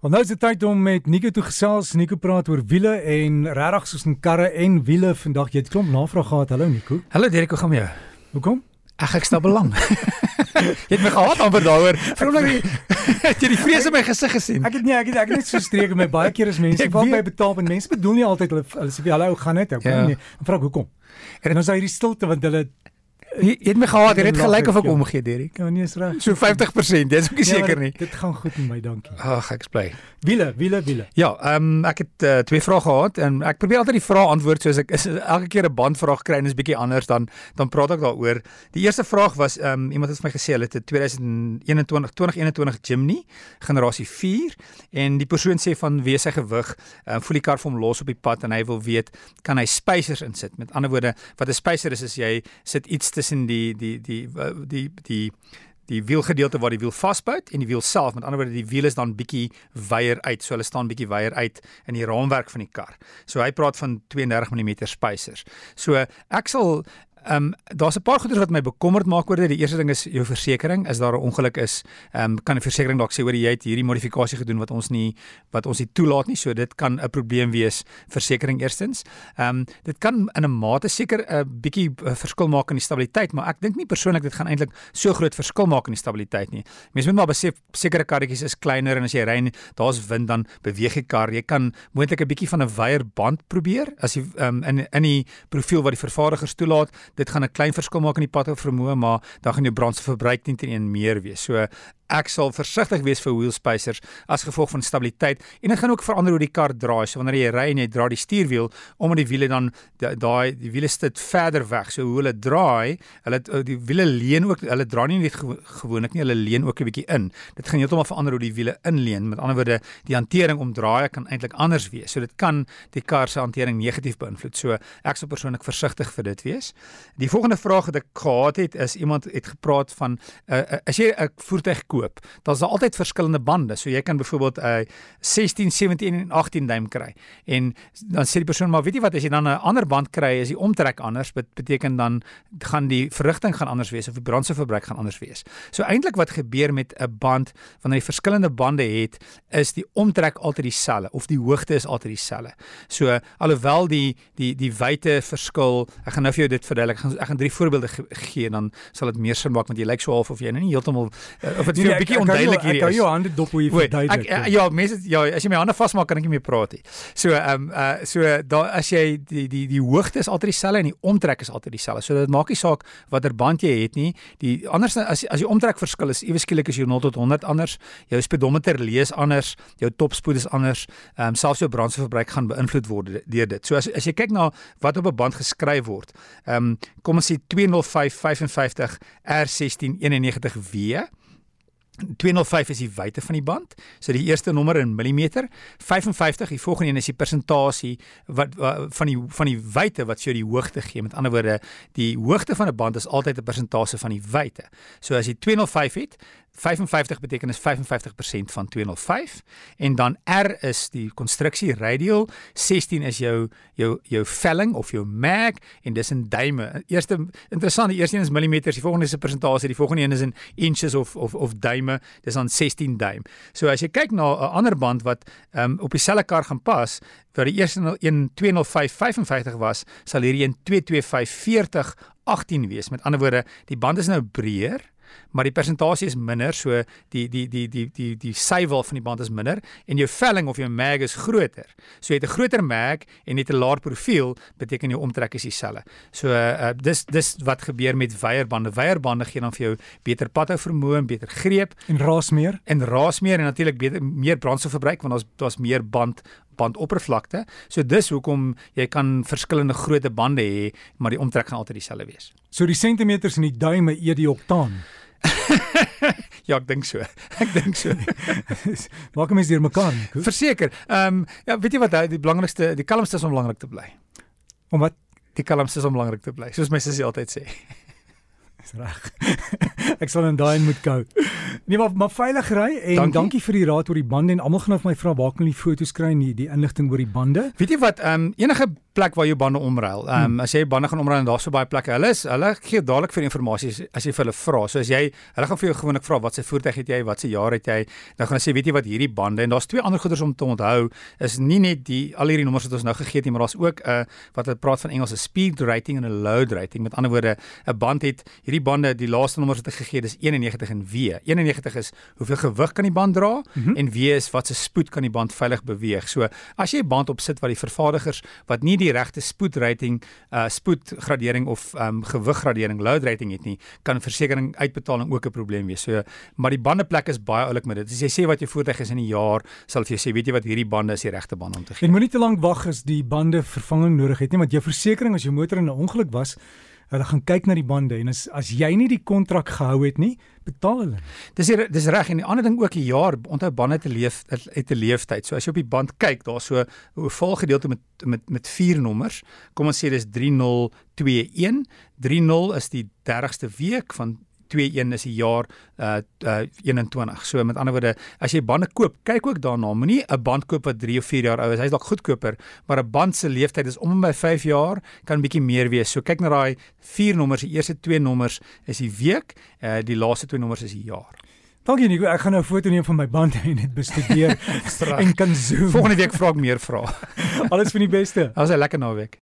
Want nou is dit tyd om met Nico te gesels. Nico praat oor wiele en regtig soos 'n karre en wiele vandag. Jy het klomp navraag gehad. Hallo Nico. Hallo Derek, hoe gaan jy? Hoekom? Ag ek staan belang. jy het my gehad amper daaroor. Vrolik het jy die vrees in my gesig gesien. Ek het nie ek het ek het net so streek met baie keer as mense wat my betaal en mense bedoel nie altyd hulle hulle sê hallo, gaan dit? Ek Ja. nee. Dan vra ek hoekom? En dan is daar hierdie stilte want hulle Jy, jy het my gehad, jy het gelyk of ek, omgee Derek. ja nee, is reg. So 50%, dis ook nie Ja, seker nie. Dit gaan goed met my, dankie. Ag, ek is bly. Wiele, wiele, wiele. Ja, ehm um, ek het uh, twee vrae gehad en ek probeer altyd die vrae antwoord soos ek is elke keer 'n bandvraag kry en is bietjie anders dan dan praat ek daaroor. Die eerste vraag was ehm um, iemand het vir my gesê hulle het 'n 2021 2021 Jimny generasie 4 en die persoon sê van wie sy gewig um, voel die kar vir hom los op die pad en hy wil weet kan hy spacers insit. Met ander woorde, wat 'n spacer is is jy sit iets tussen die die die die die, die die wielgedeelte waar die wiel vasbyt en die wiel self met ander woorde die wiel is dan bietjie wyer uit so hulle staan bietjie wyer uit in die raamwerk van die kar. So hy praat van 32 mm spacers. So ek sal Ehm um, daar's 'n paar goeders wat my bekommerd maak oor dit. Die eerste ding is jou versekerings. As daar 'n ongeluk is, ehm um, kan die versekerings dalk sê hoor jy het hierdie modifikasie gedoen wat ons nie wat ons nie toelaat nie. So dit kan 'n probleem wees versekerings eerstens. Ehm um, dit kan in 'n mate seker 'n bietjie uh, verskil maak in die stabiliteit, maar ek dink nie persoonlik dit gaan eintlik so groot verskil maak in die stabiliteit nie. Mense moet maar besef sekere karretjies is kleiner en as jy ry en daar's wind dan beweeg die kar. Jy kan moontlik 'n bietjie van 'n wyer band probeer as jy ehm um, in in die profiel wat die vervaardigers toelaat dit gaan 'n klein verskil maak in die pad vermoë, maar dan gaan jou brandstofverbruik nie teen een meer wees. So ek sal versigtig wees vir wheel spacers as gevolg van stabiliteit en dit gaan ook verander hoe die kar draai. So wanneer jy ry en jy dra die stuurwiel omdat die wiele dan da- daai die wiele sit verder weg. So hoe hulle draai, hulle uh, die wiele leun ook hulle dra nie net gewo- gewoonlik nie, hulle leun ook 'n bietjie in. Dit gaan heeltemal verander hoe die wiele inleun. Met ander woorde, die hantering om draaie kan eintlik anders wees. So dit kan die kar se hantering negatief beïnvloed. So ek sou persoonlik versigtig vir dit wees. Die volgende vraag wat ek gehad het is iemand het gepraat van uh, uh, as jy 'n voertuig koop, dan is daar altyd verskillende bande. So jy kan byvoorbeeld 'n uh, 16, 17 en 18 duim kry. En dan sê die persoon maar weet jy wat as jy dan 'n ander band kry, is die omtrek anders, bet beteken dan gaan die verrigting gaan anders wees of die brandstofverbruik gaan anders wees. So eintlik wat gebeur met 'n band wanneer jy verskillende bande het, is die omtrek altyd dieselfde of die hoogte is altyd dieselfde. So alhoewel die die die wyte verskil, ek gaan nou vir jou dit verduidelik. Ek gaan ek gaan drie voorbeelde ge gee dan sal dit meer sin maak want jy lyk so half of jy nou nie heeltemal uh, of dit jou 'n bietjie onduidelik hierdie Ek hou is. jou hande dop hoe jy ek verduidelik. uh, ja, mense ja, as jy my hande vasmaak kan ek nie meer praat nie. So ehm um, uh so daar as jy die die die hoogte is altyd dieselfde en die omtrek is altyd dieselfde. So dit maak nie saak watter band jy het nie. Die anders as as die omtrek verskil is ewe skielik is jou 0 tot 100 anders. Jou speedometer lees anders, jou topspoed is anders. Ehm um, selfs jou brandstofverbruik gaan beïnvloed word deur dit. So as as jy kyk na wat op 'n band geskryf word. Ehm um, kom ons sê 205 55 R16 91W 205 is die wyte van die band. So die eerste nommer in millimeter. 55, die volgende een is die persentasie wat, wat van die van die wyte wat jou die hoogte gee. Met ander woorde, die hoogte van 'n band is altyd 'n persentasie van die wyte. So as jy 205 het, 55 beteken is 55% van 205 en dan R is die konstruksie radial, 16 is jou jou jou velling of jou mag en dis in duime. Eerste interessant, die eerste een is millimeters, die volgende is 'n persentasie, die volgende een is in inches of of of duime. Dis dan 16 duim. So as jy kyk na 'n ander band wat um, op dieselfde kar gaan pas, waar die eerste een 205 55 was, sal hierdie een 225 40 18 wees. Met ander woorde, die band is nou breër maar die persentasie is minder so die die die die die die sywil van die band is minder en jou velling of jou mag is groter. So jy het 'n groter mag en net 'n laer profiel beteken jou omtrek is dieselfde. So uh, dis dis wat gebeur met weierbande. Weierbande gee dan vir jou beter padhou vermoë en beter greep En raas meer. en raas meer en natuurlik beter meer brandstofverbruik want daar's daar's meer band bandoppervlakte. So dis hoekom jy kan verskillende grootte bande hê, maar die omtrek gaan altyd dieselfde wees. So die sentimeters en die duime eet die oktaan. Ja, ek dink so. Ek dink so. Maak mense deur mekaar. Nico. Verseker. Ehm um, ja, weet jy wat die belangrikste die kalmste is om belangrik te bly. Om wat Die kalmste is om belangrik te bly, soos my sussie altyd sê. Is reg. ek sal in daai moet gou. Nee, maar maar veilig ry en dankie. dankie vir die raad oor die bande en almal gaan nou vir my vra waar kan hulle die foto's kry en die, die inligting oor die bande? Weet jy wat, ehm um, enige plek waar jou bande omruil. Ehm um, hmm. as jy bande gaan omruil en daar's so baie plekke, hulle is hulle gee dadelik vir inligting as jy vir hulle vra. So as jy hulle gaan vir jou gewoonlik vra wat se voertuig het jy, wat se jaar het jy, dan gaan hulle sê weet jy wat hierdie bande en daar's twee ander goeders om te onthou is nie net die al hierdie nommers wat ons nou gegee het nie, maar daar's ook 'n uh, wat hulle praat van Engels 'n speed rating en 'n load rating. Met ander woorde, 'n band het hierdie bande, die laaste nommers wat ek gegee het is 91 en W. 91 is hoeveel gewig kan die band dra mm -hmm. en W is wat se spoed kan die band veilig beweeg. So as jy 'n band opsit wat die vervaardigers wat nie die regte spoed rating, uh spoedgradering of um gewiggradering, load rating het nie, kan versekerings uitbetaling ook 'n probleem wees. So maar die bandeplek is baie oulik met dit. As jy sê wat jou voertuig is in 'n jaar, sal jy sê weet jy wat hierdie bande is die regte bande om te gee. Jy moenie te lank wag as die bande vervanging nodig het nie, want jou versekerings as jou motor in 'n ongeluk was, hulle gaan kyk na die bande en as as jy nie die kontrak gehou het nie, betaal hulle. Dis hier dis reg en die ander ding ook 'n jaar onthou bande te leef uit 'n leeftyd. So as jy op die band kyk, daar's so 'n vol gedeelte met met met vier nommers. Kom ons sê dis 3021. 30 is die 30ste week van 21 is die jaar uh, uh 21. So met ander woorde, as jy bande koop, kyk ook daarna. Moenie 'n band koop wat 3 of 4 jaar oud is. Hy's dalk goedkoper, maar 'n band se lewensduur is om en by 5 jaar, kan 'n bietjie meer wees. So kyk na daai vier nommers. Die eerste twee nommers is die week, uh die laaste twee nommers is die jaar. Dankie Nico, ek gaan nou 'n foto neem van my bande en dit bestudeer en kan zoom. Volgende week vra ek meer vrae. Alles van die beste. Alles 'n lekker naweek.